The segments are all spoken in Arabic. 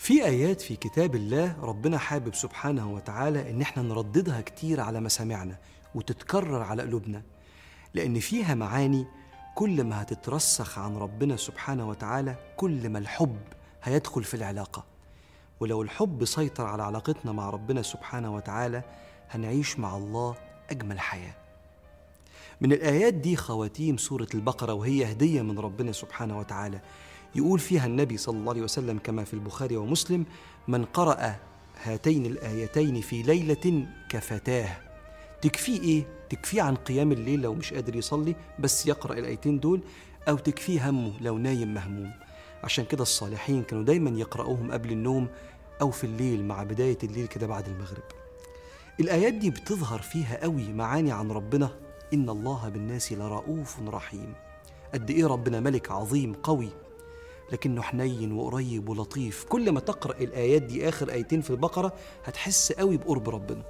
في آيات في كتاب الله ربنا حابب سبحانه وتعالى إن إحنا نرددها كتير على مسامعنا وتتكرر على قلوبنا لأن فيها معاني كل ما هتترسخ عن ربنا سبحانه وتعالى كل ما الحب هيدخل في العلاقة. ولو الحب سيطر على علاقتنا مع ربنا سبحانه وتعالى هنعيش مع الله أجمل حياة. من الآيات دي خواتيم سورة البقرة وهي هدية من ربنا سبحانه وتعالى. يقول فيها النبي صلى الله عليه وسلم كما في البخاري ومسلم من قرأ هاتين الآيتين في ليلة كفتاه. تكفيه إيه؟ تكفيه عن قيام الليل لو مش قادر يصلي بس يقرأ الآيتين دول أو تكفيه همه لو نايم مهموم. عشان كده الصالحين كانوا دايما يقرأوهم قبل النوم أو في الليل مع بداية الليل كده بعد المغرب. الآيات دي بتظهر فيها قوي معاني عن ربنا إن الله بالناس لرؤوف رحيم. قد إيه ربنا ملك عظيم قوي. لكنه حنين وقريب ولطيف. كل ما تقرأ الآيات دي آخر آيتين في البقرة هتحس قوي بقرب ربنا.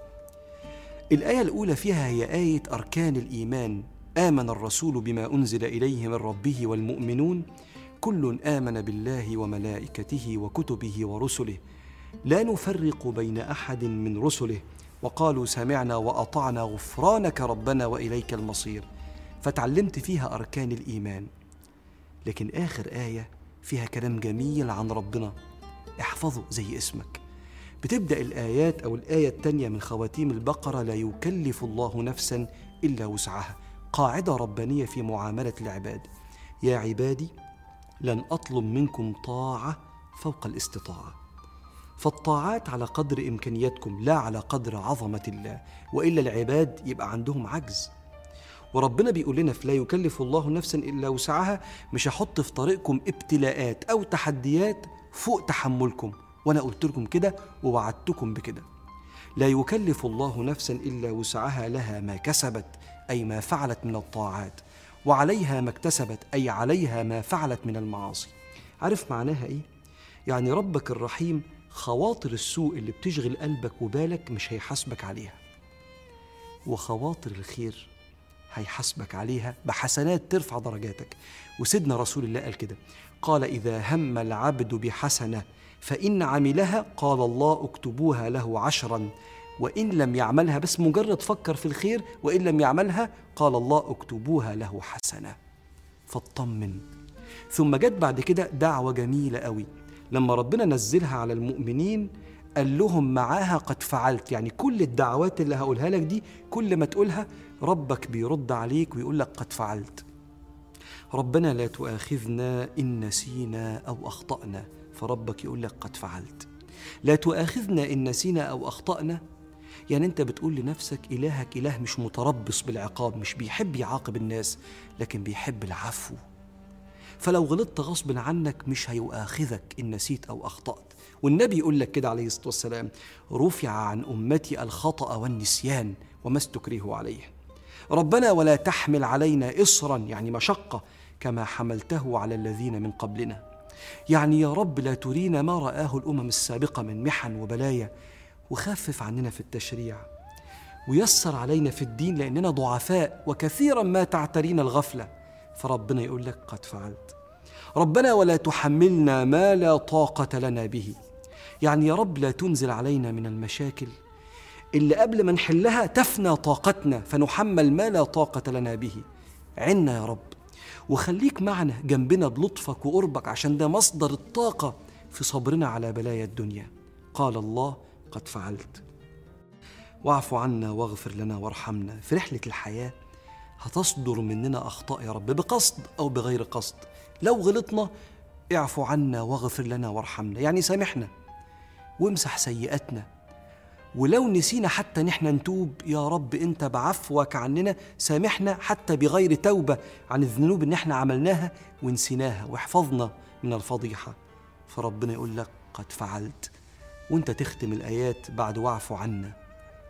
الآية الأولى فيها هي آية أركان الإيمان. آمن الرسول بما أنزل إليه من ربه والمؤمنون. كل آمن بالله وملائكته وكتبه ورسله. لا نفرق بين أحد من رسله. وقالوا سمعنا وأطعنا غفرانك ربنا وإليك المصير. فتعلمت فيها أركان الإيمان. لكن آخر آية فيها كلام جميل عن ربنا. احفظه زي اسمك. بتبدأ الآيات أو الآية التانية من خواتيم البقرة لا يكلف الله نفسا إلا وسعها. قاعدة ربانية في معاملة العباد. يا عبادي لن أطلب منكم طاعة فوق الاستطاعة. فالطاعات على قدر إمكانياتكم لا على قدر عظمة الله. وإلا العباد يبقى عندهم عجز. وربنا بيقول لنا في لا يكلف الله نفسا إلا وسعها مش هحط في طريقكم ابتلاءات أو تحديات فوق تحملكم. وأنا قلت لكم كده ووعدتكم بكده. لا يكلف الله نفسا إلا وسعها لها ما كسبت أي ما فعلت من الطاعات. وعليها ما اكتسبت أي عليها ما فعلت من المعاصي. عارف معناها إيه؟ يعني ربك الرحيم خواطر السوء اللي بتشغل قلبك وبالك مش هيحاسبك عليها. وخواطر الخير هيحاسبك عليها بحسنات ترفع درجاتك. وسيدنا رسول الله قال كده قال إذا هم العبد بحسنة فإن عملها قال الله اكتبوها له عشرا وإن لم يعملها بس مجرد فكر في الخير وإن لم يعملها قال الله اكتبوها له حسنة. فاطمن. ثم جت بعد كده دعوة جميلة قوي. لما ربنا نزلها على المؤمنين قال لهم معاها قد فعلت. يعني كل الدعوات اللي هقولها لك دي كل ما تقولها ربك بيرد عليك ويقول لك قد فعلت. ربنا لا تؤاخذنا إن نسينا أو أخطأنا فربك يقول لك قد فعلت. لا تؤاخذنا إن نسينا أو أخطأنا. يعني أنت بتقول لنفسك إلهك إله مش متربص بالعقاب مش بيحب يعاقب الناس لكن بيحب العفو. فلو غلطت غصب عنك مش هيؤاخذك إن نسيت أو أخطأت. والنبي يقول لك كده عليه الصلاة والسلام رفع عن أمتي الخطأ والنسيان وما استكرهوا عليه. ربنا ولا تحمل علينا إصرا يعني مشقة كما حملته على الذين من قبلنا. يعني يا رب لا ترينا ما رآه الأمم السابقة من محن وبلايا وخفف عننا في التشريع. ويسر علينا في الدين لأننا ضعفاء وكثيرا ما تعترينا الغفلة. فربنا يقول لك قد فعلت. ربنا ولا تحملنا ما لا طاقة لنا به. يعني يا رب لا تنزل علينا من المشاكل. اللي قبل ما نحلها تفنى طاقتنا فنحمل ما لا طاقة لنا به. عنا يا رب. وخليك معنا جنبنا بلطفك وقربك عشان ده مصدر الطاقة في صبرنا على بلايا الدنيا. قال الله قد فعلت واعف عنا واغفر لنا وارحمنا. في رحلة الحياة هتصدر مننا أخطاء يا رب بقصد أو بغير قصد. لو غلطنا اعفو عنا واغفر لنا وارحمنا. يعني سامحنا. وامسح سيئاتنا. ولو نسينا حتى نحن نتوب يا رب أنت بعفوك عننا سامحنا حتى بغير توبة عن الذنوب اللي إحنا عملناها ونسيناها واحفظنا من الفضيحة. فربنا يقول لك قد فعلت وأنت تختم الآيات بعد واعف عنا.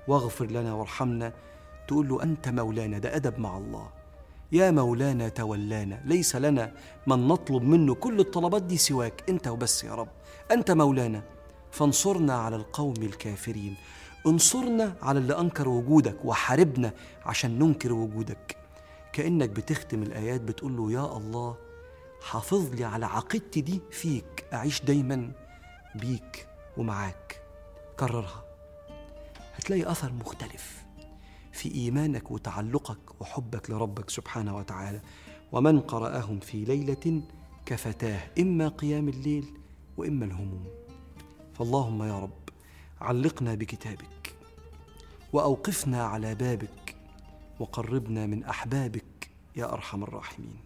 واغفر لنا وارحمنا. تقول له أنت مولانا ده أدب مع الله. يا مولانا تولانا ليس لنا من نطلب منه كل الطلبات دي سواك أنت وبس يا رب. أنت مولانا. فانصرنا على القوم الكافرين. انصرنا على اللي أنكر وجودك وحاربنا عشان ننكر وجودك. كأنك بتختم الآيات بتقول له يا الله حافظ لي على عقيدتي دي فيك أعيش دايما بيك ومعاك. كررها. هتلاقي أثر مختلف في إيمانك وتعلقك وحبك لربك سبحانه وتعالى. ومن قرأهم في ليلة كفتاه إما قيام الليل وإما الهموم. فاللهم يا رب علقنا بكتابك وأوقفنا على بابك وقربنا من أحبابك يا أرحم الراحمين.